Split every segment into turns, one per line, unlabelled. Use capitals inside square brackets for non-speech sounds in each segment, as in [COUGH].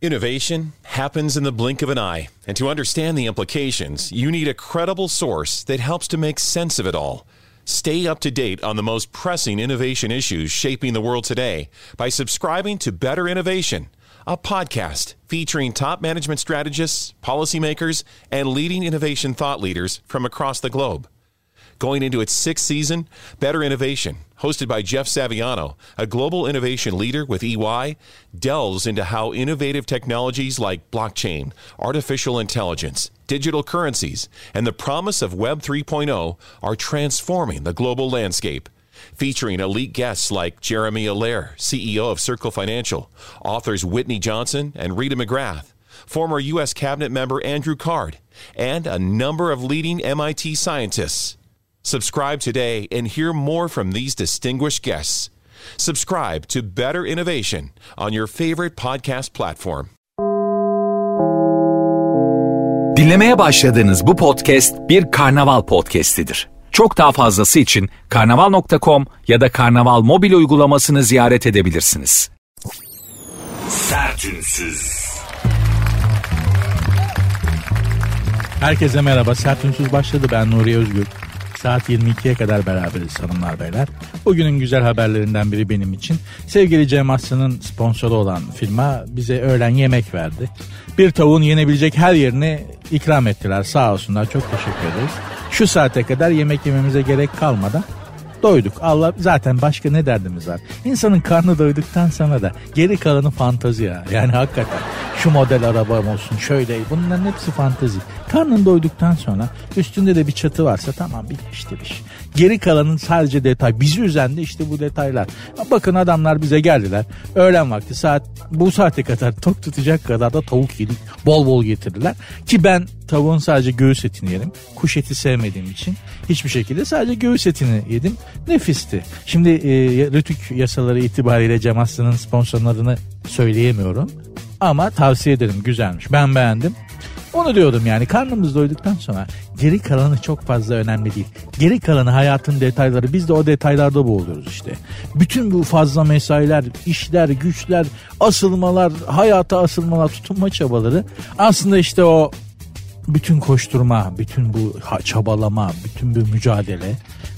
Innovation happens in the blink of an eye, and to understand the implications, you need a credible source that helps to make sense of it all. Stay up to date on the most pressing innovation issues shaping the world today by subscribing to Better Innovation, a podcast featuring top management strategists, policymakers, and leading innovation thought leaders from across the globe. Going into its sixth season, Better Innovation, hosted by Jeff Saviano, a global innovation leader with EY, delves into how innovative technologies like blockchain, artificial intelligence, digital currencies, and the promise of Web 3.0 are transforming the global landscape. Featuring elite guests like Jeremy Allaire, CEO of Circle Financial, authors Whitney Johnson and Rita McGrath, former U.S. Cabinet member Andrew Card, and a number of leading MIT scientists. Subscribe today and hear more from these distinguished guests. Subscribe to Better Innovation on your favorite podcast platform.
Dinlemeye başladığınız bu podcast bir karnaval podcastidir. Çok daha fazlası için karnaval.com ya da karnaval mobil uygulamasını ziyaret edebilirsiniz.
Sertünsüz.
Herkese merhaba. Sert Ünsüz başladı. Ben Nuri Özgür. Saat 22'ye kadar beraberiz hanımlar beyler. Bugünün güzel haberlerinden biri benim için. Sevgili Cem Aslı'nın sponsoru olan firma bize öğlen yemek verdi. Bir tavuğun yenebilecek her yerini ikram ettiler sağ olsunlar çok teşekkür ederiz. Şu saate kadar yemek yememize gerek kalmadan doyduk. Allah zaten başka ne derdimiz var? İnsanın karnı doyduktan sonra da geri kalanı fantazi ya. Yani hakikaten şu model arabam olsun şöyle bunların hepsi fantazi. Karnın doyduktan sonra üstünde de bir çatı varsa tamam bitmiştir iş. Geri kalanın sadece detay. Bizi üzen de işte bu detaylar. Bakın adamlar bize geldiler. Öğlen vakti saat bu saate kadar tok tutacak kadar da tavuk yedik. Bol bol getirdiler. Ki ben tavuğun sadece göğüs etini yerim. Kuş eti sevmediğim için hiçbir şekilde sadece göğüs etini yedim. Nefisti. Şimdi e, Rütük yasaları itibariyle Cem Aslı'nın sponsorlarını söyleyemiyorum. Ama tavsiye ederim güzelmiş. Ben beğendim. Onu diyordum yani karnımız doyduktan sonra geri kalanı çok fazla önemli değil. Geri kalanı hayatın detayları biz de o detaylarda boğuluyoruz işte. Bütün bu fazla mesailer, işler, güçler, asılmalar, hayata asılmalar, tutunma çabaları aslında işte o bütün koşturma, bütün bu çabalama, bütün bu mücadele,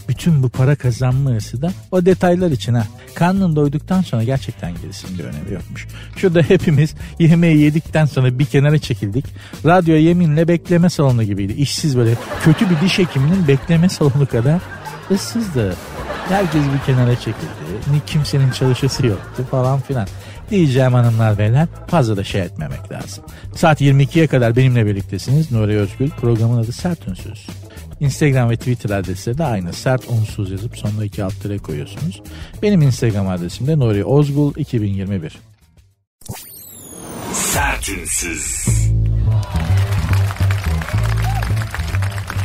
bütün bu para kazanma hırsı da o detaylar için ha. Karnın doyduktan sonra gerçekten gerisinin bir önemi yokmuş. Şurada hepimiz yemeği yedikten sonra bir kenara çekildik. Radyo yeminle bekleme salonu gibiydi. İşsiz böyle kötü bir diş hekiminin bekleme salonu kadar ıssızdı. Herkes bir kenara çekildi. Kimsenin çalışası yoktu falan filan diyeceğim hanımlar beyler fazla da şey etmemek lazım. Saat 22'ye kadar benimle birliktesiniz. Nuri Özgül programın adı Sert Ünsüz. Instagram ve Twitter adresi de aynı. Sert unsuz yazıp sonuna iki alt tere koyuyorsunuz. Benim Instagram adresim de Nuri Ozgul 2021.
Sertünsüz.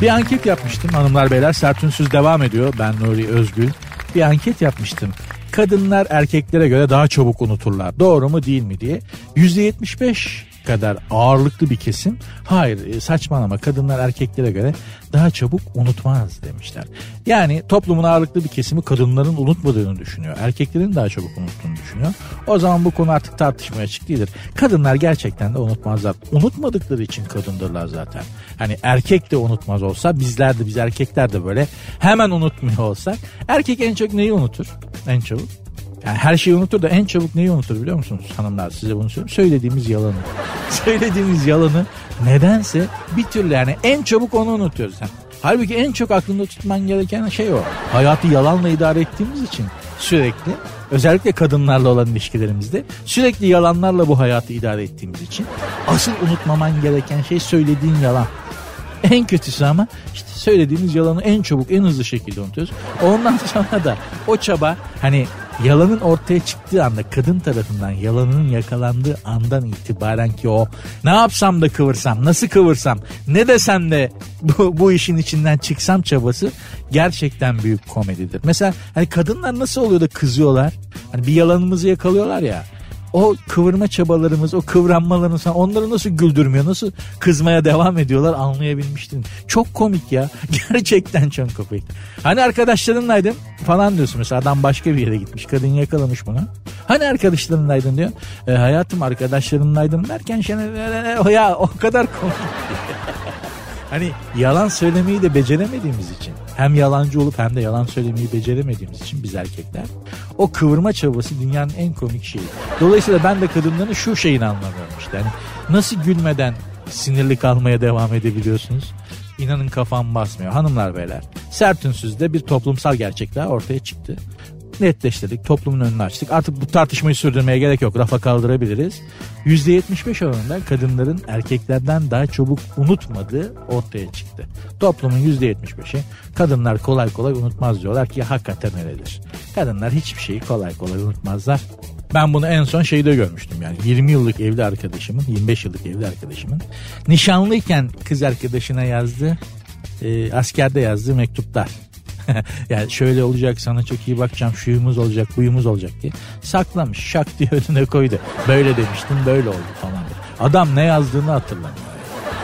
Bir anket yapmıştım hanımlar beyler. Sertünsüz devam ediyor. Ben Nuri Özgül. Bir anket yapmıştım kadınlar erkeklere göre daha çabuk unuturlar. Doğru mu değil mi diye. %75 kadar ağırlıklı bir kesim hayır e, saçmalama kadınlar erkeklere göre daha çabuk unutmaz demişler. Yani toplumun ağırlıklı bir kesimi kadınların unutmadığını düşünüyor. Erkeklerin daha çabuk unuttuğunu düşünüyor. O zaman bu konu artık tartışmaya açık değildir. Kadınlar gerçekten de unutmazlar. Unutmadıkları için kadındırlar zaten. Hani erkek de unutmaz olsa bizler de biz erkekler de böyle hemen unutmuyor olsak erkek en çok neyi unutur? En çabuk yani her şeyi unutur da en çabuk neyi unutur biliyor musunuz hanımlar size bunu söyleyeyim. Söylediğimiz yalanı. [LAUGHS] Söylediğimiz yalanı nedense bir türlü yani en çabuk onu unutuyoruz. Yani halbuki en çok aklında tutman gereken şey o. Hayatı yalanla idare ettiğimiz için sürekli özellikle kadınlarla olan ilişkilerimizde sürekli yalanlarla bu hayatı idare ettiğimiz için asıl unutmaman gereken şey söylediğin yalan. En kötüsü ama işte söylediğimiz yalanı en çabuk en hızlı şekilde unutuyoruz. Ondan [LAUGHS] sonra da o çaba hani yalanın ortaya çıktığı anda kadın tarafından yalanının yakalandığı andan itibaren ki o ne yapsam da kıvırsam nasıl kıvırsam ne desem de bu, bu işin içinden çıksam çabası gerçekten büyük komedidir. Mesela hani kadınlar nasıl oluyor da kızıyorlar hani bir yalanımızı yakalıyorlar ya o kıvırma çabalarımız, o kıvranmalarımız onları nasıl güldürmüyor, nasıl kızmaya devam ediyorlar anlayabilmiştim. Çok komik ya. [LAUGHS] Gerçekten çok komik. Hani arkadaşlarınlaydın falan diyorsun mesela adam başka bir yere gitmiş. Kadın yakalamış bunu. Hani arkadaşlarınlaydın diyor. E, hayatım arkadaşlarınlaydım derken şimdi ya o kadar komik. [LAUGHS] hani yalan söylemeyi de beceremediğimiz için hem yalancı olup hem de yalan söylemeyi beceremediğimiz için biz erkekler o kıvırma çabası dünyanın en komik şeyi. Dolayısıyla ben de kadınların şu şeyini anlamıyorum işte. Yani nasıl gülmeden sinirli kalmaya devam edebiliyorsunuz? İnanın kafam basmıyor. Hanımlar beyler sert ünsüzde bir toplumsal gerçek daha ortaya çıktı netleştirdik. Toplumun önünü açtık. Artık bu tartışmayı sürdürmeye gerek yok. Rafa kaldırabiliriz. %75 oranında kadınların erkeklerden daha çabuk unutmadığı ortaya çıktı. Toplumun %75'i kadınlar kolay kolay unutmaz diyorlar ki hakikaten öyledir. Kadınlar hiçbir şeyi kolay kolay unutmazlar. Ben bunu en son şeyde görmüştüm yani 20 yıllık evli arkadaşımın 25 yıllık evli arkadaşımın nişanlıyken kız arkadaşına yazdığı e, askerde yazdığı mektuplar. [LAUGHS] yani şöyle olacak sana çok iyi bakacağım şuyumuz olacak buyumuz olacak diye saklamış şak diye önüne koydu. Böyle demiştim böyle oldu falan. Adam ne yazdığını hatırlamıyor.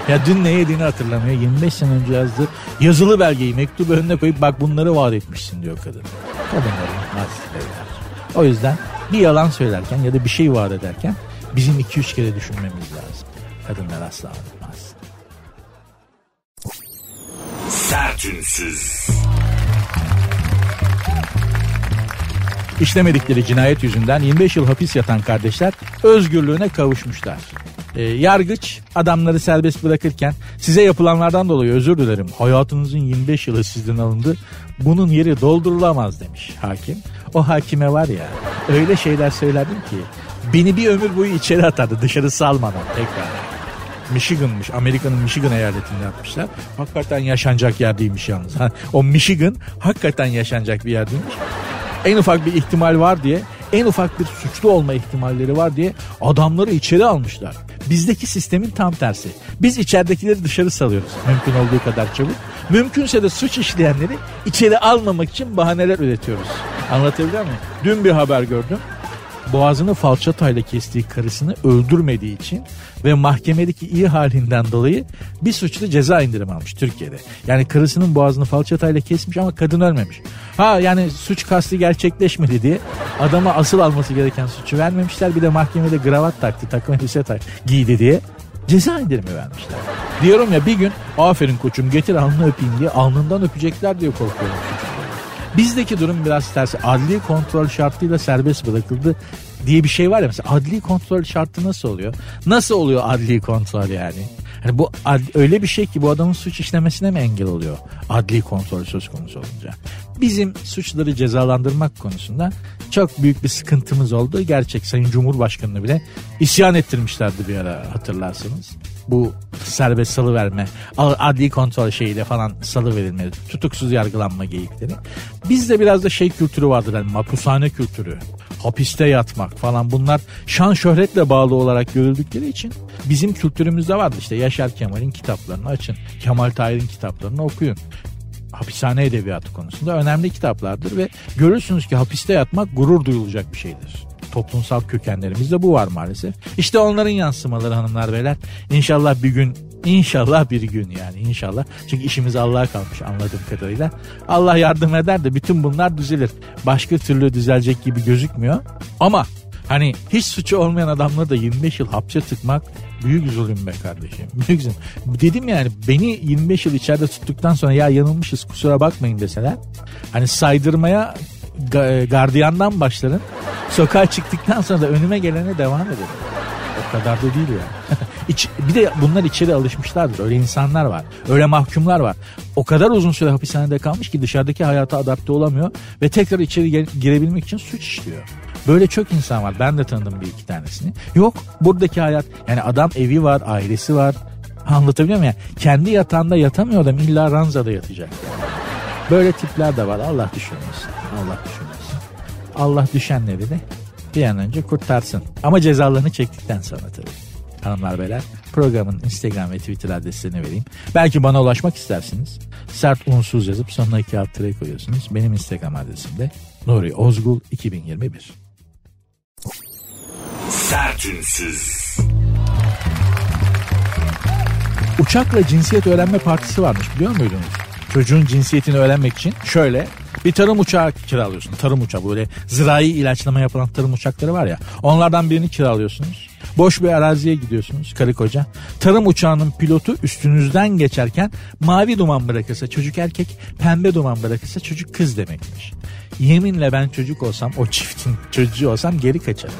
Ya dün ne yediğini hatırlamıyor. 25 sene önce yazdı. Yazılı belgeyi mektubu önüne koyup bak bunları vaat etmişsin diyor kadın. Kadınların nasıl O yüzden bir yalan söylerken ya da bir şey vaat ederken bizim 2-3 kere düşünmemiz lazım. Kadınlar asla unutmaz. Sertünsüz. İşlemedikleri cinayet yüzünden 25 yıl hapis yatan kardeşler özgürlüğüne kavuşmuşlar. E, yargıç adamları serbest bırakırken size yapılanlardan dolayı özür dilerim. Hayatınızın 25 yılı sizden alındı. Bunun yeri doldurulamaz demiş hakim. O hakime var ya öyle şeyler söylerdim ki beni bir ömür boyu içeri atardı dışarı salmadan tekrar. Michigan'mış. Amerika'nın Michigan eyaletinde yapmışlar. Hakikaten yaşanacak yer değilmiş yalnız. O Michigan hakikaten yaşanacak bir yer değilmiş en ufak bir ihtimal var diye en ufak bir suçlu olma ihtimalleri var diye adamları içeri almışlar. Bizdeki sistemin tam tersi. Biz içeridekileri dışarı salıyoruz mümkün olduğu kadar çabuk. Mümkünse de suç işleyenleri içeri almamak için bahaneler üretiyoruz. Anlatabiliyor muyum? Dün bir haber gördüm boğazını falçatayla kestiği karısını öldürmediği için ve mahkemedeki iyi halinden dolayı bir suçlu ceza indirim almış Türkiye'de. Yani karısının boğazını falçatayla kesmiş ama kadın ölmemiş. Ha yani suç kasti gerçekleşmedi diye adama asıl alması gereken suçu vermemişler. Bir de mahkemede gravat taktı, takım elbise tak, giydi diye ceza indirimi vermişler. Diyorum ya bir gün aferin koçum getir alnını öpeyim diye alnından öpecekler diye korkuyorum. Bizdeki durum biraz tersi. Adli kontrol şartıyla serbest bırakıldı diye bir şey var ya mesela adli kontrol şartı nasıl oluyor? Nasıl oluyor adli kontrol yani? Hani bu ad, öyle bir şey ki bu adamın suç işlemesine mi engel oluyor? Adli kontrol söz konusu olunca. Bizim suçları cezalandırmak konusunda çok büyük bir sıkıntımız oldu. Gerçek Sayın Cumhurbaşkanı'nı bile isyan ettirmişlerdi bir ara hatırlarsınız bu serbest salı verme, adli kontrol şeyiyle falan salı verilme, tutuksuz yargılanma geyikleri. Bizde biraz da şey kültürü vardır yani mapushane kültürü, hapiste yatmak falan bunlar şan şöhretle bağlı olarak görüldükleri için bizim kültürümüzde vardı işte Yaşar Kemal'in kitaplarını açın, Kemal Tahir'in kitaplarını okuyun hapishane edebiyatı konusunda önemli kitaplardır ve görürsünüz ki hapiste yatmak gurur duyulacak bir şeydir toplumsal kökenlerimizde bu var maalesef. İşte onların yansımaları hanımlar beyler. İnşallah bir gün İnşallah bir gün yani inşallah. Çünkü işimiz Allah'a kalmış anladığım kadarıyla. Allah yardım eder de bütün bunlar düzelir. Başka türlü düzelecek gibi gözükmüyor. Ama hani hiç suçu olmayan adamları da 25 yıl hapse tıkmak büyük zulüm be kardeşim. [LAUGHS] Büyük zulüm. Dedim yani beni 25 yıl içeride tuttuktan sonra ya yanılmışız kusura bakmayın deseler. Hani saydırmaya gardiyandan başlarım. Sokağa çıktıktan sonra da önüme gelene devam ederim. O kadar da değil yani. [LAUGHS] İç, bir de bunlar içeri alışmışlardır. Öyle insanlar var. Öyle mahkumlar var. O kadar uzun süre hapishanede kalmış ki dışarıdaki hayata adapte olamıyor ve tekrar içeri girebilmek için suç işliyor. Böyle çok insan var. Ben de tanıdım bir iki tanesini. Yok buradaki hayat yani adam evi var, ailesi var. Anlatabiliyor muyum? Yani kendi yatağında yatamıyor adam illa ranzada yatacak. Böyle tipler de var. Allah düşünmesin. Allah düşünmesin. Allah düşenleri de bir an önce kurtarsın. Ama cezalarını çektikten sonra tabii. Hanımlar beyler programın Instagram ve Twitter adreslerini vereyim. Belki bana ulaşmak istersiniz. Sert unsuz yazıp sonuna iki alt koyuyorsunuz. Benim Instagram adresim de Nuri Ozgul 2021.
Sertünsüz.
Uçakla cinsiyet öğrenme partisi varmış biliyor muydunuz? Çocuğun cinsiyetini öğrenmek için şöyle bir tarım uçağı kiralıyorsun. Tarım uçağı böyle zirai ilaçlama yapılan tarım uçakları var ya. Onlardan birini kiralıyorsunuz. Boş bir araziye gidiyorsunuz karı koca. Tarım uçağının pilotu üstünüzden geçerken mavi duman bırakırsa çocuk erkek, pembe duman bırakırsa çocuk kız demekmiş. Yeminle ben çocuk olsam o çiftin çocuğu olsam geri kaçarım.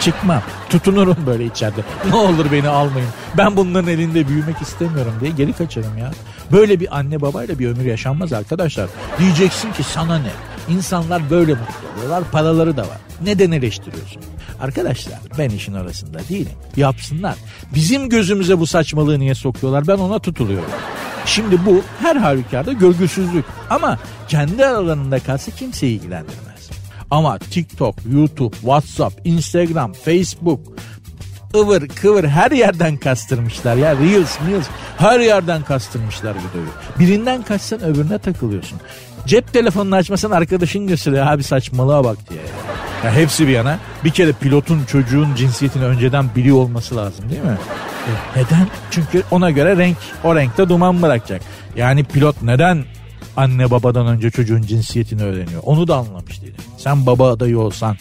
Çıkmam. Tutunurum böyle içeride. Ne olur beni almayın. Ben bunların elinde büyümek istemiyorum diye geri kaçarım ya. Böyle bir anne babayla bir ömür yaşanmaz arkadaşlar. Diyeceksin ki sana ne? İnsanlar böyle mutlu oluyorlar. Paraları da var. Neden eleştiriyorsun? Arkadaşlar ben işin arasında değilim. Yapsınlar. Bizim gözümüze bu saçmalığı niye sokuyorlar? Ben ona tutuluyorum. Şimdi bu her halükarda görgüsüzlük. Ama kendi aralarında kalsa kimseyi ilgilendirmez. Ama TikTok, YouTube, WhatsApp, Instagram, Facebook ıvır kıvır her yerden kastırmışlar ya. Reels, Reels her yerden kastırmışlar videoyu. Birinden kaçsan öbürüne takılıyorsun. Cep telefonunu açmasan arkadaşın gösteriyor abi saçmalığa bak diye. Ya hepsi bir yana bir kere pilotun çocuğun cinsiyetini önceden biliyor olması lazım değil mi? E, neden? Çünkü ona göre renk o renkte duman bırakacak. Yani pilot neden anne babadan önce çocuğun cinsiyetini öğreniyor? Onu da anlamış değilim. Sen baba adayı olsan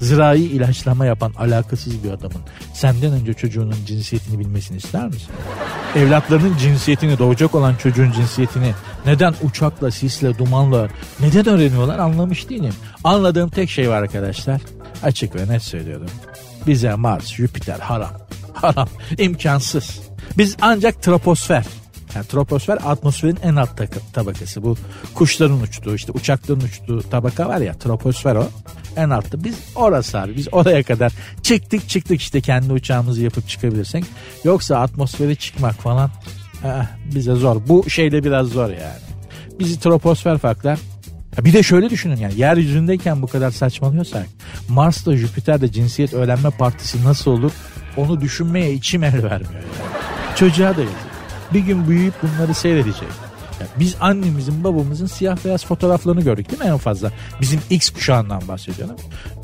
zirai ilaçlama yapan alakasız bir adamın senden önce çocuğunun cinsiyetini bilmesini ister misin? Evlatlarının cinsiyetini doğacak olan çocuğun cinsiyetini neden uçakla, sisle, dumanla neden öğreniyorlar anlamış değilim. Anladığım tek şey var arkadaşlar. Açık ve net söylüyorum. Bize Mars, Jüpiter haram. Haram. imkansız. Biz ancak troposfer yani troposfer atmosferin en alt tabakası. Bu kuşların uçtuğu işte uçakların uçtuğu tabaka var ya troposfer o. En altta. Biz orası abi. Biz oraya kadar çıktık çıktık işte kendi uçağımızı yapıp çıkabilirsek. Yoksa atmosfere çıkmak falan eh, bize zor. Bu şeyde biraz zor yani. Bizi troposfer farklar. Bir de şöyle düşünün yani yeryüzündeyken bu kadar saçmalıyorsak Mars'ta Jüpiter'de cinsiyet öğrenme partisi nasıl olur onu düşünmeye içim el vermiyor. Yani. Çocuğa da yazık bir gün büyüyüp bunları seyredecek. Yani biz annemizin babamızın siyah beyaz fotoğraflarını gördük değil mi en fazla? Bizim X kuşağından bahsediyorum.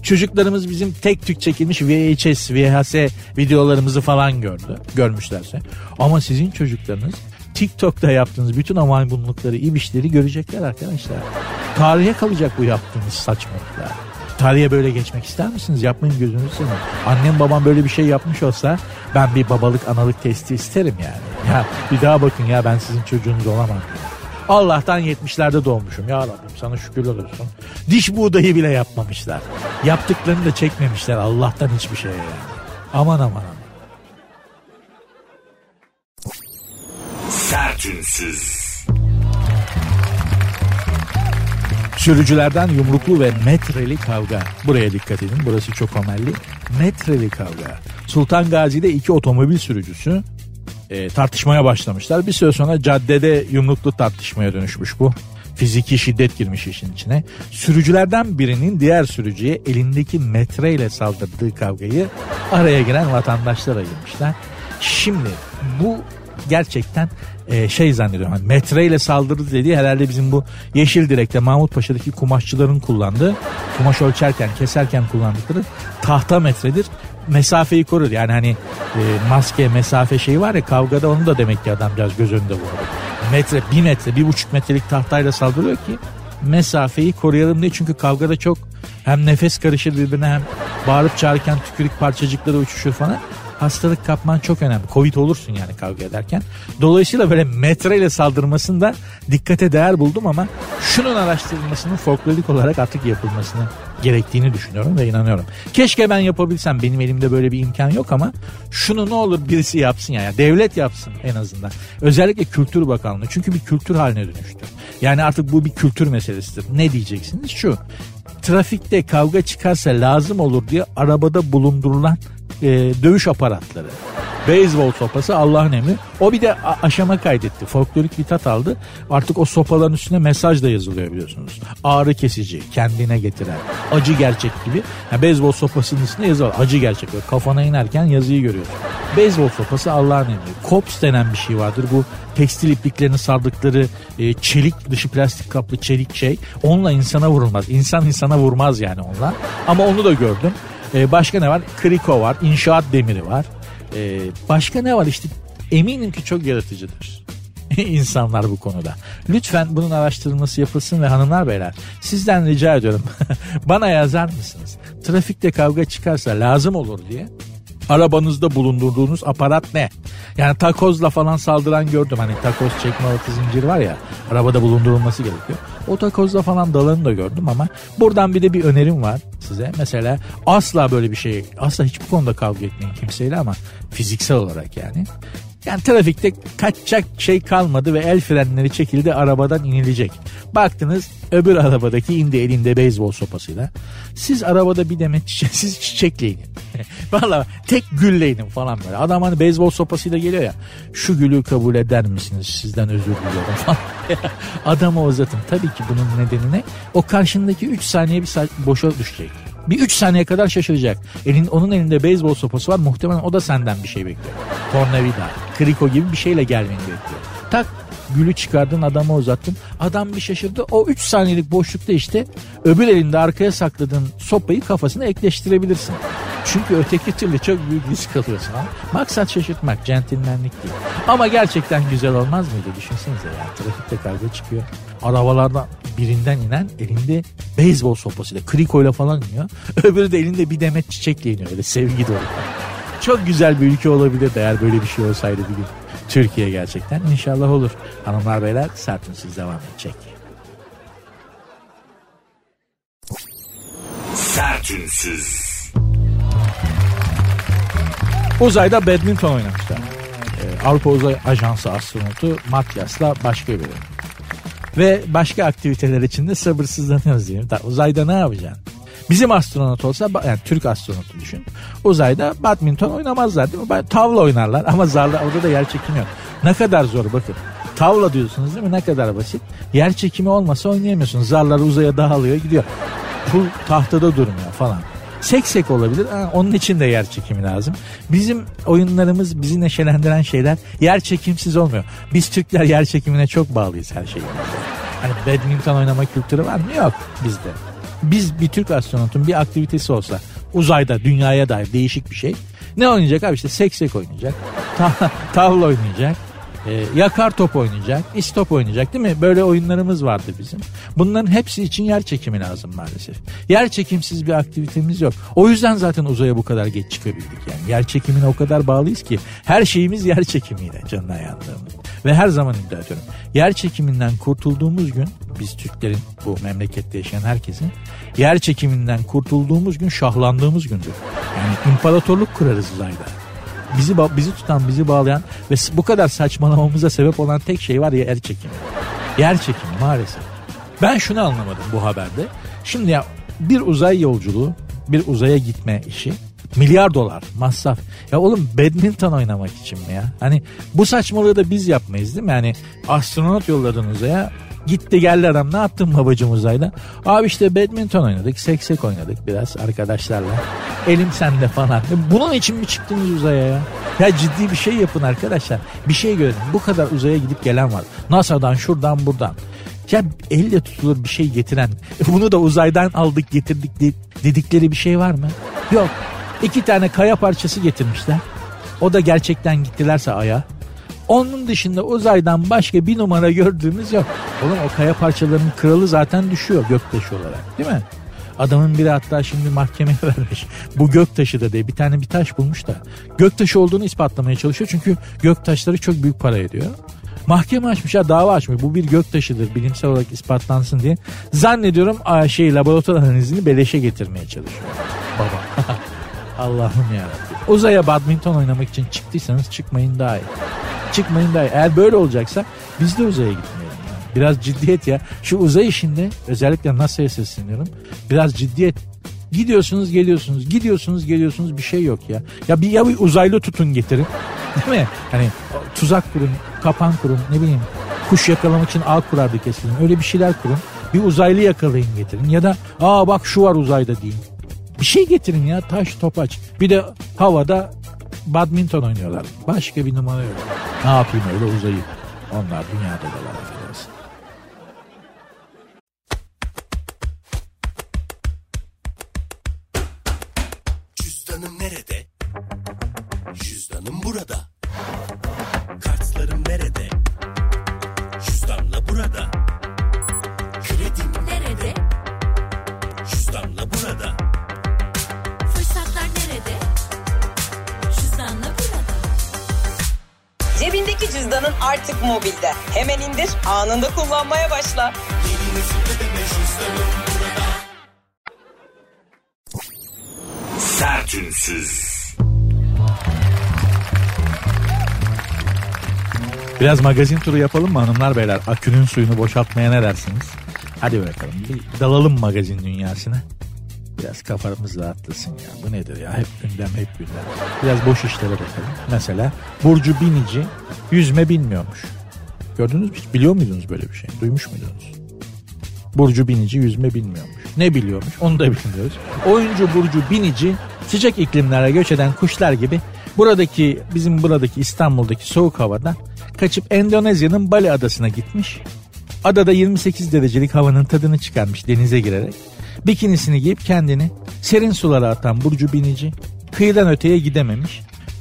Çocuklarımız bizim tek tük çekilmiş VHS, VHS videolarımızı falan gördü. Görmüşlerse. Ama sizin çocuklarınız TikTok'ta yaptığınız bütün amaymunlukları, ibişleri görecekler arkadaşlar. Tarihe kalacak bu yaptığınız saçmalıklar. Tarihe böyle geçmek ister misiniz? Yapmayın gözünüzü seveyim. Annem babam böyle bir şey yapmış olsa ben bir babalık analık testi isterim yani. Ya bir daha bakın ya ben sizin çocuğunuz olamam. Allah'tan 70'lerde doğmuşum. Ya Rabbim sana şükürler olsun. Diş buğdayı bile yapmamışlar. Yaptıklarını da çekmemişler. Allah'tan hiçbir şey yani. Aman aman aman.
Sertünsüz.
Sürücülerden yumruklu ve metreli kavga. Buraya dikkat edin burası çok amelli. Metreli kavga. Sultan Gazi'de iki otomobil sürücüsü e, tartışmaya başlamışlar. Bir süre sonra caddede yumruklu tartışmaya dönüşmüş bu. Fiziki şiddet girmiş işin içine. Sürücülerden birinin diğer sürücüye elindeki metreyle saldırdığı kavgayı araya giren vatandaşlar ayırmışlar. Şimdi bu gerçekten e, şey zannediyorum. Hani metreyle saldırdı dediği herhalde bizim bu Yeşil Direk'te Mahmut Paşa'daki kumaşçıların kullandığı kumaş ölçerken keserken kullandıkları tahta metredir. Mesafeyi korur. Yani hani e, maske mesafe şeyi var ya kavgada onu da demek ki adamcağız göz önünde vurdu. Metre, bir metre, bir buçuk metrelik tahtayla saldırıyor ki mesafeyi koruyalım diye. Çünkü kavgada çok hem nefes karışır birbirine hem bağırıp çağırırken tükürük parçacıkları uçuşur falan hastalık kapman çok önemli. Covid olursun yani kavga ederken. Dolayısıyla böyle metreyle saldırmasında dikkate değer buldum ama şunun araştırılmasının folklorik olarak artık yapılmasını gerektiğini düşünüyorum ve inanıyorum. Keşke ben yapabilsem benim elimde böyle bir imkan yok ama şunu ne olur birisi yapsın ya, ya devlet yapsın en azından. Özellikle Kültür Bakanlığı çünkü bir kültür haline dönüştü. Yani artık bu bir kültür meselesidir. Ne diyeceksiniz? Şu trafikte kavga çıkarsa lazım olur diye arabada bulundurulan e, dövüş aparatları. Beyzbol sopası Allah'ın emri. O bir de aşama kaydetti. Folklorik bir tat aldı. Artık o sopaların üstüne mesaj da yazılıyor biliyorsunuz. Ağrı kesici, kendine getiren, acı gerçek gibi. Yani beyzbol sopasının üstüne yazıyor. Acı gerçek. Böyle kafana inerken yazıyı görüyorsun. Beyzbol sopası Allah'ın emri. Kops denen bir şey vardır. Bu tekstil ipliklerini sardıkları e, çelik dışı plastik kaplı çelik şey. Onunla insana vurulmaz. İnsan insana vurmaz yani onunla. Ama onu da gördüm. Ee, başka ne var? Kriko var, inşaat demiri var. Ee, başka ne var işte eminim ki çok yaratıcıdır. [LAUGHS] insanlar bu konuda. Lütfen bunun araştırılması yapılsın ve hanımlar beyler sizden rica ediyorum [LAUGHS] bana yazar mısınız? Trafikte kavga çıkarsa lazım olur diye arabanızda bulundurduğunuz aparat ne? Yani takozla falan saldıran gördüm. Hani takoz çekme altı zincir var ya arabada bulundurulması gerekiyor. O takozla falan dalanı da gördüm ama buradan bir de bir önerim var size. Mesela asla böyle bir şey asla hiçbir konuda kavga etmeyin kimseyle ama fiziksel olarak yani. Yani trafikte kaçacak şey kalmadı ve el frenleri çekildi arabadan inilecek. Baktınız öbür arabadaki indi elinde beyzbol sopasıyla. Siz arabada bir demet çiçek, [LAUGHS] siz çiçekleyin. [LAUGHS] Valla tek gülleyin falan böyle. Adam hani beyzbol sopasıyla geliyor ya. Şu gülü kabul eder misiniz sizden özür diliyorum [LAUGHS] falan. Adamı uzatın. Tabii ki bunun nedeni ne? O karşındaki 3 saniye bir boşa düşecek. Bir 3 saniye kadar şaşıracak. Elin, onun elinde beyzbol sopası var. Muhtemelen o da senden bir şey bekliyor. Tornavida, kriko gibi bir şeyle gelmeni bekliyor. Tak gülü çıkardın adama uzattın. Adam bir şaşırdı. O 3 saniyelik boşlukta işte öbür elinde arkaya sakladığın sopayı kafasına ekleştirebilirsin. Çünkü öteki türlü çok büyük risk alıyorsun. Ha? Maksat şaşırtmak, centilmenlik değil. Ama gerçekten güzel olmaz mıydı? Düşünsenize ya trafikte kavga çıkıyor. Arabalardan birinden inen elinde beyzbol sopasıyla, krikoyla falan iniyor. [LAUGHS] Öbürü de elinde bir demet çiçekle iniyor. Öyle sevgi dolu. Çok güzel bir ülke olabilir eğer böyle bir şey olsaydı bir gün. Türkiye gerçekten inşallah olur. Hanımlar beyler sertünsüz devam edecek. Sertünsüz. Uzayda badminton oynamışlar. Ee, Avrupa Uzay Ajansı astronotu Matyas'la başka biri. Ve başka aktiviteler için de sabırsızlanıyoruz diyelim. Uzayda ne yapacaksın? Bizim astronot olsa yani Türk astronotu düşün. Uzayda badminton oynamazlar değil mi? Tavla oynarlar ama zarla orada da yer çekimi. Ne kadar zor bakın. Tavla diyorsunuz değil mi? Ne kadar basit. Yer çekimi olmasa oynayamıyorsunuz. Zarlar uzaya dağılıyor gidiyor. Pul tahtada durmuyor falan. Seksek olabilir. Ha, onun için de yer çekimi lazım. Bizim oyunlarımız bizi neşelendiren şeyler yer çekimsiz olmuyor. Biz Türkler yer çekimine çok bağlıyız her şeyimizde. Hani badminton oynama kültürü var mı? Yok bizde. Biz bir Türk astronotun bir aktivitesi olsa uzayda dünyaya dair değişik bir şey. Ne oynayacak abi işte seksek oynayacak. [LAUGHS] tavla oynayacak. E, yakar top oynayacak, istop oynayacak değil mi? Böyle oyunlarımız vardı bizim. Bunların hepsi için yer çekimi lazım maalesef. Yer çekimsiz bir aktivitemiz yok. O yüzden zaten uzaya bu kadar geç çıkabildik yani. Yer çekimine o kadar bağlıyız ki her şeyimiz yer çekimiyle canına yandığımız. Ve her zaman iddia ediyorum. Yer çekiminden kurtulduğumuz gün biz Türklerin bu memlekette yaşayan herkesin yer çekiminden kurtulduğumuz gün şahlandığımız gündür. Yani imparatorluk kurarız uzayda. Bizi bizi tutan, bizi bağlayan ve bu kadar saçmalamamıza sebep olan tek şey var ya yer çekimi. Yer çekimi maalesef. Ben şunu anlamadım bu haberde. Şimdi ya bir uzay yolculuğu, bir uzaya gitme işi milyar dolar masraf. Ya oğlum badminton oynamak için mi ya? Hani bu saçmalığı da biz yapmayız değil mi? Yani astronot yolladın uzaya Gitti geldi adam ne yaptın babacım uzayda? Abi işte badminton oynadık, seksek oynadık biraz arkadaşlarla. Elim sende falan. Bunun için mi çıktınız uzaya ya? Ya ciddi bir şey yapın arkadaşlar. Bir şey görün. Bu kadar uzaya gidip gelen var. NASA'dan şuradan buradan. Ya elle tutulur bir şey getiren, bunu da uzaydan aldık getirdik dedikleri bir şey var mı? Yok. İki tane kaya parçası getirmişler. O da gerçekten gittilerse aya. Onun dışında uzaydan başka bir numara gördüğümüz yok. Oğlum o kaya parçalarının kralı zaten düşüyor göktaşı olarak değil mi? Adamın biri hatta şimdi mahkemeye [LAUGHS] vermiş. Bu göktaşı da diye bir tane bir taş bulmuş da. Göktaşı olduğunu ispatlamaya çalışıyor çünkü göktaşları çok büyük para ediyor. Mahkeme açmış ya dava açmış. Bu bir göktaşıdır bilimsel olarak ispatlansın diye. Zannediyorum şey laboratuvar analizini beleşe getirmeye çalışıyor. Baba. [LAUGHS] Allah'ım ya. Uzaya badminton oynamak için çıktıysanız çıkmayın daha iyi. Çıkmayın daha iyi. Eğer böyle olacaksa biz de uzaya gitmeyelim. Yani. Biraz ciddiyet ya. Şu uzay işinde özellikle NASA'ya sesleniyorum. Biraz ciddiyet Gidiyorsunuz geliyorsunuz gidiyorsunuz geliyorsunuz bir şey yok ya. Ya bir ya bir uzaylı tutun getirin. [LAUGHS] Değil mi? Hani tuzak kurun, kapan kurun ne bileyim. Kuş yakalamak için ağ kurardık eskiden. Öyle bir şeyler kurun. Bir uzaylı yakalayın getirin. Ya da aa bak şu var uzayda deyin. Bir şey getirin ya taş topaç. Bir de havada badminton oynuyorlar. Başka bir numara yok. Ne yapayım öyle uzayı. Onlar dünyada da var
Sertünsüz.
Biraz magazin turu yapalım mı hanımlar beyler? Akünün suyunu boşaltmaya ne dersiniz? Hadi bakalım bir dalalım magazin dünyasına. Biraz kafamız rahatlasın ya. Bu nedir ya? Hep gündem hep gündem. Biraz boş işlere bakalım. Mesela Burcu Binici yüzme bilmiyormuş. Gördünüz mü? Biliyor muydunuz böyle bir şey? Duymuş muydunuz? Burcu Binici yüzme bilmiyormuş. Ne biliyormuş onu da bilmiyoruz. Oyuncu Burcu Binici sıcak iklimlere göç eden kuşlar gibi buradaki bizim buradaki İstanbul'daki soğuk havadan kaçıp Endonezya'nın Bali adasına gitmiş. Adada 28 derecelik havanın tadını çıkarmış denize girerek. Bikinisini giyip kendini serin sulara atan Burcu Binici kıyıdan öteye gidememiş.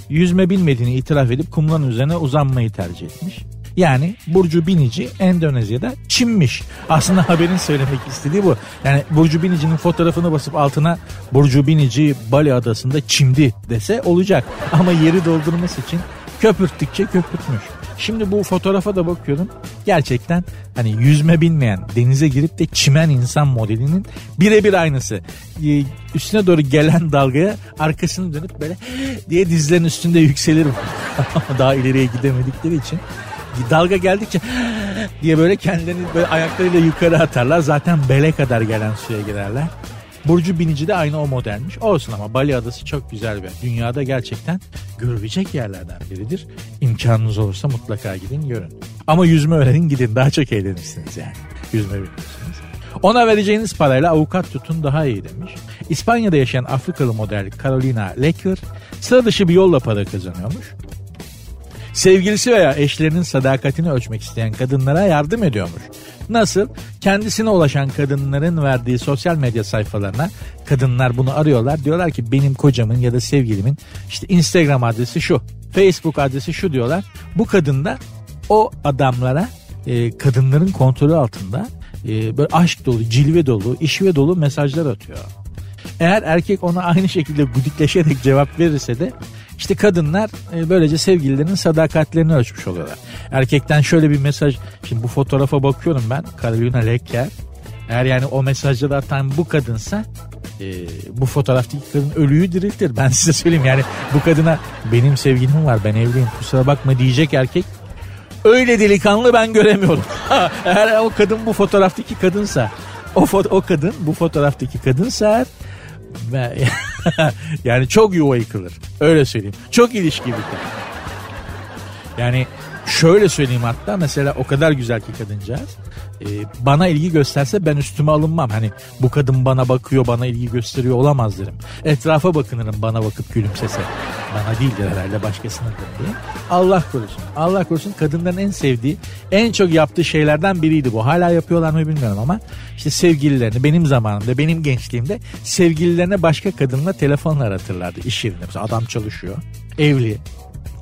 Yüzme bilmediğini itiraf edip kumların üzerine uzanmayı tercih etmiş. Yani Burcu Binici Endonezya'da çimmiş. Aslında [LAUGHS] haberin söylemek istediği bu. Yani Burcu Binici'nin fotoğrafını basıp altına Burcu Binici Bali adasında çimdi dese olacak. Ama yeri doldurması için köpürttükçe köpürtmüş. Şimdi bu fotoğrafa da bakıyorum. Gerçekten hani yüzme bilmeyen, denize girip de çimen insan modelinin birebir aynısı. Ee, üstüne doğru gelen dalgaya arkasını dönüp böyle [GASPS] diye dizlerin üstünde yükselir. [LAUGHS] Daha ileriye gidemedikleri için. Dalga geldikçe [GASPS] diye böyle kendilerini böyle ayaklarıyla yukarı atarlar. Zaten bele kadar gelen suya girerler. Burcu Binici de aynı o modelmiş. Olsun ama Bali Adası çok güzel bir Dünyada gerçekten görülecek yerlerden biridir. İmkanınız olursa mutlaka gidin görün. Ama yüzme öğrenin gidin daha çok eğlenirsiniz yani. Yüzme biliyorsunuz. Ona vereceğiniz parayla avukat tutun daha iyi demiş. İspanya'da yaşayan Afrikalı model Carolina Lecker sıra dışı bir yolla para kazanıyormuş. Sevgilisi veya eşlerinin sadakatini ölçmek isteyen kadınlara yardım ediyormuş. Nasıl? Kendisine ulaşan kadınların verdiği sosyal medya sayfalarına kadınlar bunu arıyorlar. Diyorlar ki benim kocamın ya da sevgilimin işte Instagram adresi şu, Facebook adresi şu diyorlar. Bu kadın da o adamlara e, kadınların kontrolü altında e, böyle aşk dolu, cilve dolu, işve dolu mesajlar atıyor. Eğer erkek ona aynı şekilde gudikleşerek cevap verirse de işte kadınlar e, böylece sevgililerinin sadakatlerini ölçmüş oluyorlar. Erkekten şöyle bir mesaj. Şimdi bu fotoğrafa bakıyorum ben. Carolina Lecker. Eğer yani o mesajda atan bu kadınsa e, bu fotoğraftaki kadın ölüyü diriltir. Ben size söyleyeyim yani bu kadına benim sevgilim var ben evliyim kusura bakma diyecek erkek öyle delikanlı ben göremiyorum. [LAUGHS] eğer o kadın bu fotoğraftaki kadınsa o, fo- o kadın bu fotoğraftaki kadınsa eğer [LAUGHS] yani çok yuva yıkılır. Öyle söyleyeyim. Çok ilişki biter. Yani şöyle söyleyeyim hatta mesela o kadar güzel ki kadıncağız. E, bana ilgi gösterse ben üstüme alınmam. Hani bu kadın bana bakıyor bana ilgi gösteriyor olamaz derim. Etrafa bakınırım bana bakıp gülümsese. Bana değildir herhalde başkasına diye. Allah korusun. Allah korusun kadınların en sevdiği en çok yaptığı şeylerden biriydi bu. Hala yapıyorlar mı bilmiyorum ama işte sevgililerini benim zamanımda benim gençliğimde sevgililerine başka kadınla telefonla aratırlardı iş yerinde. Mesela adam çalışıyor evli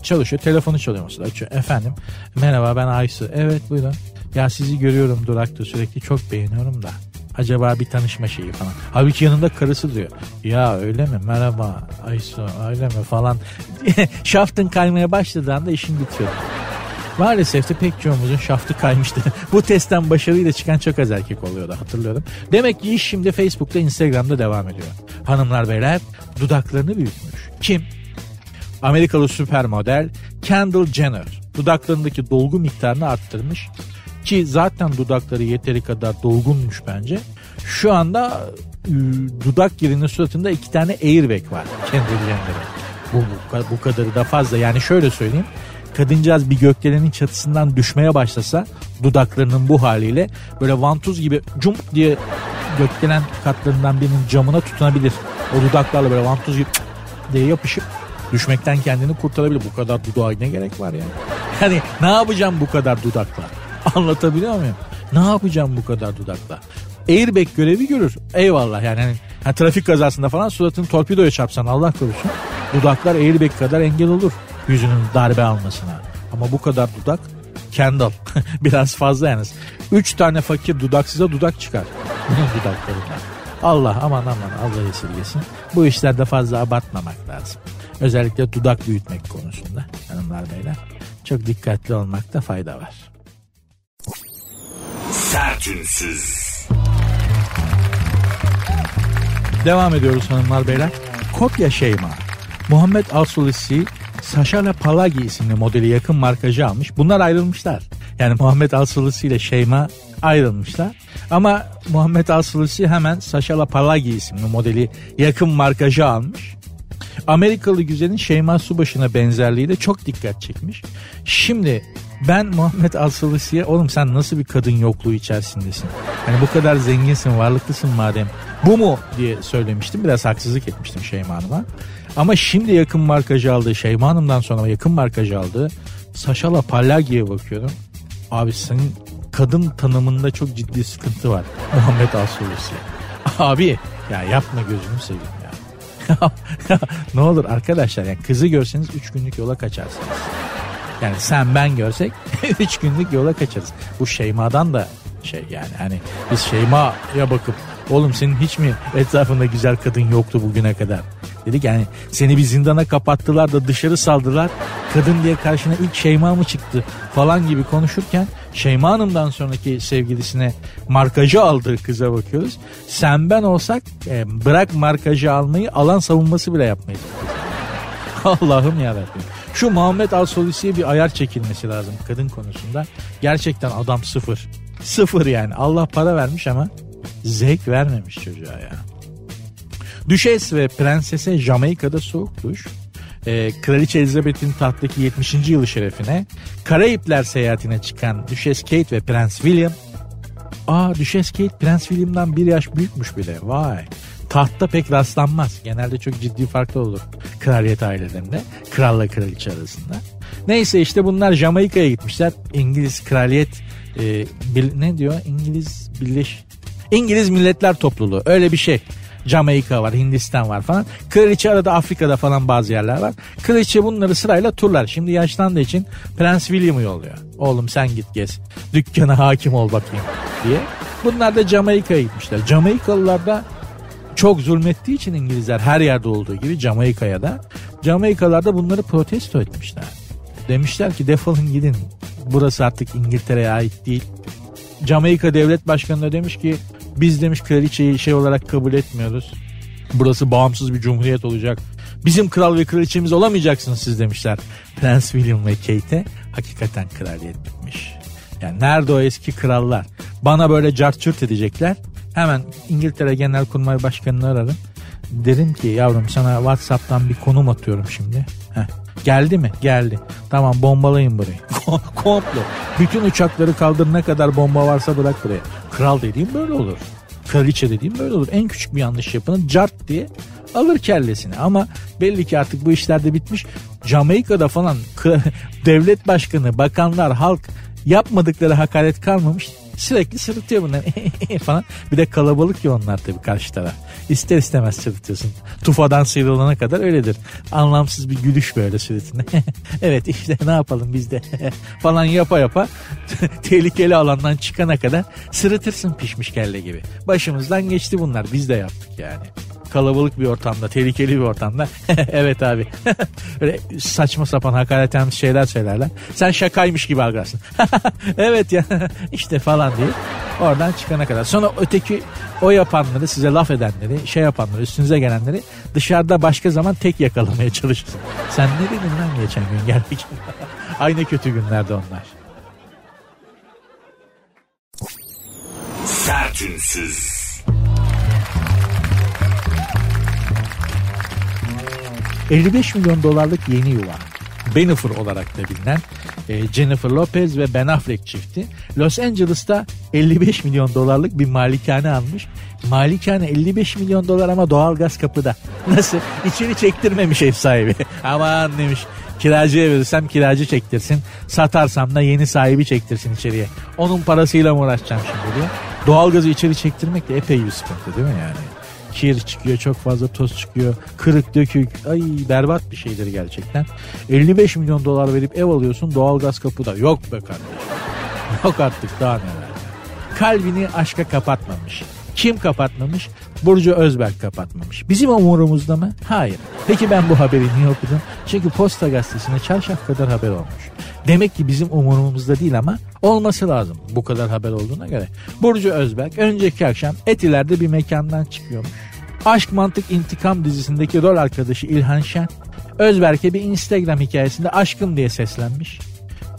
çalışıyor telefonu çalıyor mesela açıyor. Efendim merhaba ben Aysu evet buyurun. Ya sizi görüyorum durakta sürekli çok beğeniyorum da. Acaba bir tanışma şeyi falan. Halbuki yanında karısı diyor. Ya öyle mi? Merhaba Aysu öyle mi falan. [LAUGHS] Şaftın kaymaya başladığı anda işin bitiyor. Maalesef de pek çoğumuzun şaftı kaymıştı. [LAUGHS] Bu testten başarıyla çıkan çok az erkek oluyordu hatırlıyorum. Demek ki iş şimdi Facebook'ta Instagram'da devam ediyor. Hanımlar beyler dudaklarını büyütmüş. Kim? Amerikalı süper model Kendall Jenner dudaklarındaki dolgu miktarını arttırmış ki zaten dudakları yeteri kadar dolgunmuş bence. Şu anda ıı, dudak yerinin suratında iki tane airbag var Kendall Jenner'ın. Bu, bu, bu kadarı da fazla yani şöyle söyleyeyim kadıncağız bir gökdelenin çatısından düşmeye başlasa dudaklarının bu haliyle böyle vantuz gibi cump diye gökdelen katlarından birinin camına tutunabilir. O dudaklarla böyle vantuz gibi diye yapışıp düşmekten kendini kurtarabilir. Bu kadar dudağa ne gerek var yani? Yani ne yapacağım bu kadar dudakla? Anlatabiliyor muyum? Ne yapacağım bu kadar dudakla? Airbag görevi görür. Eyvallah yani. Hani, hani trafik kazasında falan suratını torpidoya çarpsan Allah korusun. Dudaklar airbag kadar engel olur yüzünün darbe almasına. Ama bu kadar dudak Kendall. [LAUGHS] Biraz fazla yalnız. Üç tane fakir dudaksıza dudak çıkar. Bunun dudaklarından. Allah aman aman Allah esirgesin. Bu işlerde fazla abartmamak lazım. Özellikle dudak büyütmek konusunda hanımlar beyler. çok dikkatli olmakta fayda var.
Sertünsüz.
Devam ediyoruz hanımlar beyler. Kopya Şeyma. Muhammed Alsulisi Saşala Palagi isimli modeli yakın markajı almış. Bunlar ayrılmışlar. Yani Muhammed Alsulisi ile Şeyma ayrılmışlar. Ama Muhammed Alsulisi hemen Saşala Palagi isimli modeli yakın markajı almış. Amerikalı güzelin Şeyma Subaşı'na benzerliği de çok dikkat çekmiş. Şimdi ben Muhammed Alsalisi'ye oğlum sen nasıl bir kadın yokluğu içerisindesin? Hani bu kadar zenginsin, varlıklısın madem. Bu mu diye söylemiştim. Biraz haksızlık etmiştim Şeyma Hanım'a. Ama şimdi yakın markajı aldığı Şeyma Hanım'dan sonra yakın markajı aldığı Saşala Pallagi'ye bakıyorum. Abi senin kadın tanımında çok ciddi sıkıntı var. Muhammed Alsalisi. Abi ya yapma gözünü seveyim. Ne olur arkadaşlar yani kızı görseniz 3 günlük yola kaçarsınız. Yani sen ben görsek [LAUGHS] 3 günlük yola kaçarız. Bu Şeyma'dan da şey yani hani biz Şeyma'ya bakıp oğlum senin hiç mi etrafında güzel kadın yoktu bugüne kadar? Dedik yani seni bir zindana kapattılar da dışarı saldılar. Kadın diye karşına ilk Şeyma mı çıktı falan gibi konuşurken Şeyma Hanım'dan sonraki sevgilisine markajı aldığı kıza bakıyoruz. Sen ben olsak e, bırak markajı almayı alan savunması bile yapmayız. [LAUGHS] Allah'ım yarabbim. Şu Muhammed Al-Solisi'ye bir ayar çekilmesi lazım kadın konusunda. Gerçekten adam sıfır. Sıfır yani. Allah para vermiş ama zevk vermemiş çocuğa ya. Düşes ve prensese Jamaika'da soğuk duş. Ee, Kraliçe Elizabeth'in tahttaki 70. yılı şerefine Karayipler seyahatine çıkan Düşes Kate ve Prens William Aa Düşes Kate Prens William'dan bir yaş büyükmüş bile. Vay. Tahtta pek rastlanmaz. Genelde çok ciddi farklı olur kraliyet ailelerinde. Kralla kraliçe arasında. Neyse işte bunlar Jamaika'ya gitmişler. İngiliz kraliyet e, bil, ne diyor? İngiliz birleş İngiliz Milletler Topluluğu öyle bir şey. Jamaika var, Hindistan var falan. Kraliçe arada Afrika'da falan bazı yerler var. Kraliçe bunları sırayla turlar. Şimdi yaşlandığı için Prens William'ı yolluyor. Oğlum sen git gez. Dükkana hakim ol bakayım diye. Bunlar da Jamaika'ya gitmişler. Jamaikalılar da çok zulmettiği için İngilizler her yerde olduğu gibi Jamaika'ya da Jamaikalılar da bunları protesto etmişler. Demişler ki defolun gidin. Burası artık İngiltere'ye ait değil. Jamaika devlet başkanı da demiş ki biz demiş kraliçeyi şey olarak kabul etmiyoruz. Burası bağımsız bir cumhuriyet olacak. Bizim kral ve kraliçemiz olamayacaksınız siz demişler. Prens William ve Kate'e hakikaten kraliyet bitmiş. Yani nerede o eski krallar? Bana böyle cart edecekler. Hemen İngiltere Genelkurmay Başkanı'nı ararım. Derim ki yavrum sana Whatsapp'tan bir konum atıyorum şimdi. Heh. Geldi mi? Geldi. Tamam bombalayın burayı. [LAUGHS] Komplo. Bütün uçakları kaldır ne kadar bomba varsa bırak buraya. Kral dediğim böyle olur. Kraliçe dediğim böyle olur. En küçük bir yanlış yapının cart diye alır kellesini. Ama belli ki artık bu işlerde bitmiş. Jamaika'da falan [LAUGHS] devlet başkanı, bakanlar, halk yapmadıkları hakaret kalmamış. Sürekli sırıtıyor bunlar [LAUGHS] falan. Bir de kalabalık ya onlar tabii karşı taraf. İster istemez sırıtıyorsun. Tufadan sıyrılana kadar öyledir. Anlamsız bir gülüş böyle suratında. [LAUGHS] evet işte ne yapalım biz de [LAUGHS] falan yapa yapa tehlikeli alandan çıkana kadar sırıtırsın pişmiş kelle gibi. Başımızdan geçti bunlar biz de yaptık yani kalabalık bir ortamda, tehlikeli bir ortamda. evet abi. Böyle saçma sapan hakaret şeyler söylerler. Sen şakaymış gibi algılarsın. evet ya işte falan diye. Oradan çıkana kadar. Sonra öteki o yapanları size laf edenleri, şey yapanları, üstünüze gelenleri dışarıda başka zaman tek yakalamaya çalışırsın. Sen ne dedin lan geçen gün geldik. [LAUGHS] Aynı kötü günlerde onlar.
Sertünsüz.
55 milyon dolarlık yeni yuva. Bennifer olarak da bilinen e, Jennifer Lopez ve Ben Affleck çifti Los Angeles'ta 55 milyon dolarlık bir malikane almış. Malikane 55 milyon dolar ama doğalgaz kapıda. [LAUGHS] Nasıl? İçini çektirmemiş ev sahibi. [LAUGHS] Aman demiş kiracıya verirsem kiracı çektirsin. Satarsam da yeni sahibi çektirsin içeriye. Onun parasıyla mı uğraşacağım şimdi diye. Doğalgazı içeri çektirmek de epey bir sıkıntı değil mi yani? Kir çıkıyor çok fazla toz çıkıyor kırık dökük ay berbat bir şeydir gerçekten. 55 milyon dolar verip ev alıyorsun doğalgaz kapıda yok be kardeşim. Yok artık daha neler. Kalbini aşka kapatmamış. Kim kapatmamış Burcu Özberk kapatmamış. Bizim umurumuzda mı? Hayır. Peki ben bu haberi niye okudum? Çünkü Posta Gazetesi'ne çarşaf kadar haber olmuş. Demek ki bizim umurumuzda değil ama olması lazım bu kadar haber olduğuna göre. Burcu Özberk önceki akşam Etiler'de bir mekandan çıkıyormuş. Aşk Mantık İntikam dizisindeki rol arkadaşı İlhan Şen Özberk'e bir Instagram hikayesinde aşkım diye seslenmiş.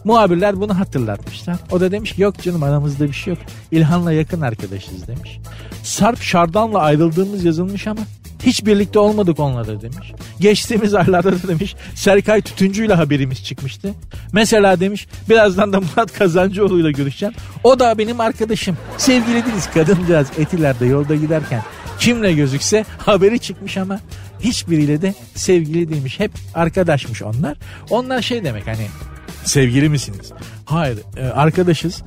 Muhabirler bunu hatırlatmışlar. O da demiş ki yok canım aramızda bir şey yok. İlhan'la yakın arkadaşız demiş. Sarp Şardan'la ayrıldığımız yazılmış ama hiç birlikte olmadık onlarla demiş. Geçtiğimiz aylarda da demiş Serkay Tütüncü ile haberimiz çıkmıştı. Mesela demiş birazdan da Murat Kazancıoğlu ile görüşeceğim. O da benim arkadaşım. Sevgili değiliz kadıncağız Etiler'de yolda giderken kimle gözükse haberi çıkmış ama hiçbiriyle de sevgili değilmiş. Hep arkadaşmış onlar. Onlar şey demek hani sevgili misiniz? Hayır e, arkadaşız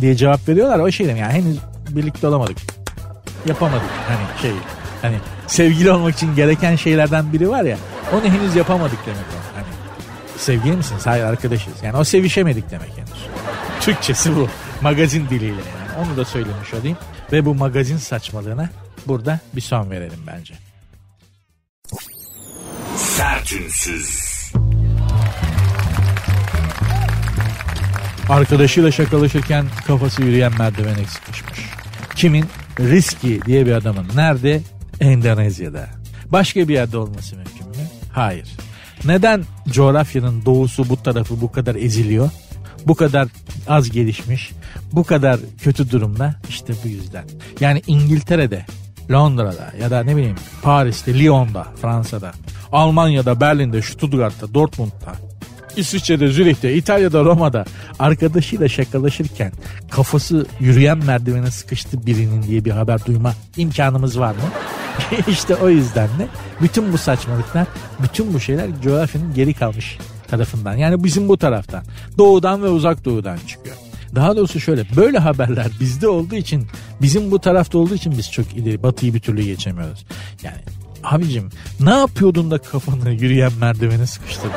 diye cevap veriyorlar. O şey demek yani henüz birlikte olamadık. Yapamadık hani şey hani sevgili olmak için gereken şeylerden biri var ya onu henüz yapamadık demek o. Hani sevgili misiniz? Hayır arkadaşız. Yani o sevişemedik demek henüz. Türkçesi bu. Magazin diliyle yani. Onu da söylemiş olayım. Ve bu magazin saçmalığına burada bir son verelim bence.
Sertünsüz.
Arkadaşıyla şakalaşırken kafası yürüyen merdivene sıkışmış. Kimin? Riski diye bir adamın. Nerede? Endonezya'da. Başka bir yerde olması mümkün mü? Hayır. Neden coğrafyanın doğusu bu tarafı bu kadar eziliyor? Bu kadar az gelişmiş, bu kadar kötü durumda işte bu yüzden. Yani İngiltere'de, Londra'da ya da ne bileyim Paris'te, Lyon'da, Fransa'da, Almanya'da, Berlin'de, Stuttgart'ta, Dortmund'da, İsviçre'de, Zürih'te, İtalya'da, Roma'da arkadaşıyla şakalaşırken kafası yürüyen merdivene sıkıştı birinin diye bir haber duyma imkanımız var mı? [LAUGHS] işte o yüzden de bütün bu saçmalıklar, bütün bu şeyler coğrafyanın geri kalmış tarafından. Yani bizim bu taraftan, doğudan ve uzak doğudan çıkıyor. Daha doğrusu şöyle böyle haberler bizde olduğu için bizim bu tarafta olduğu için biz çok ileri batıyı bir türlü geçemiyoruz. Yani abicim ne yapıyordun da kafanı yürüyen merdivene sıkıştırdın?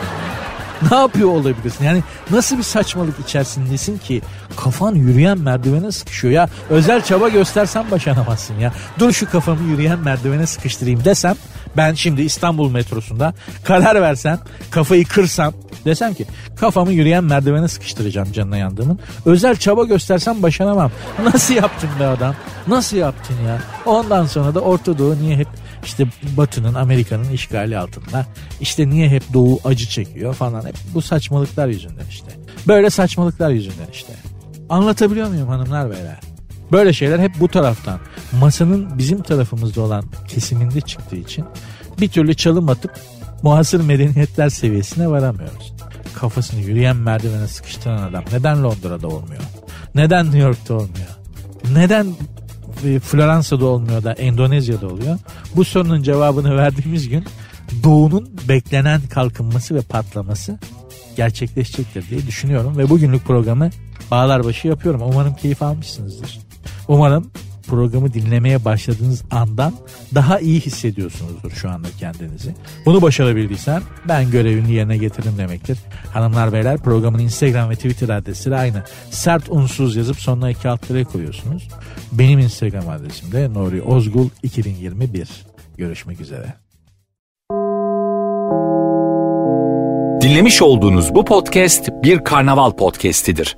[LAUGHS] Ne yapıyor olabilirsin? Yani nasıl bir saçmalık içerisindesin ki kafan yürüyen merdivene sıkışıyor ya. Özel çaba göstersen başaramazsın ya. Dur şu kafamı yürüyen merdivene sıkıştırayım desem ben şimdi İstanbul metrosunda karar versem kafayı kırsam desem ki kafamı yürüyen merdivene sıkıştıracağım canına yandığımın. Özel çaba göstersem başaramam. Nasıl yaptın be adam? Nasıl yaptın ya? Ondan sonra da Orta Doğu niye hep işte Batı'nın Amerika'nın işgali altında. İşte niye hep Doğu acı çekiyor falan. Hep bu saçmalıklar yüzünden işte. Böyle saçmalıklar yüzünden işte. Anlatabiliyor muyum hanımlar beyler? Böyle şeyler hep bu taraftan. Masanın bizim tarafımızda olan kesiminde çıktığı için bir türlü çalım atıp muhasır medeniyetler seviyesine varamıyoruz. Kafasını yürüyen merdivene sıkıştıran adam neden Londra'da olmuyor? Neden New York'ta olmuyor? Neden Floransa'da olmuyor da Endonezya'da oluyor? Bu sorunun cevabını [LAUGHS] verdiğimiz gün doğunun beklenen kalkınması ve patlaması gerçekleşecektir diye düşünüyorum ve bugünlük programı bağlar başı yapıyorum. Umarım keyif almışsınızdır. Umarım programı dinlemeye başladığınız andan daha iyi hissediyorsunuzdur şu anda kendinizi. Bunu başarabildiysem ben görevimi yerine getirdim demektir. Hanımlar beyler programın Instagram ve Twitter adresleri aynı. Sert unsuz yazıp sonuna iki alt koyuyorsunuz. Benim Instagram adresim de Nuri Ozgul 2021. Görüşmek üzere.
Dinlemiş olduğunuz bu podcast bir karnaval podcastidir.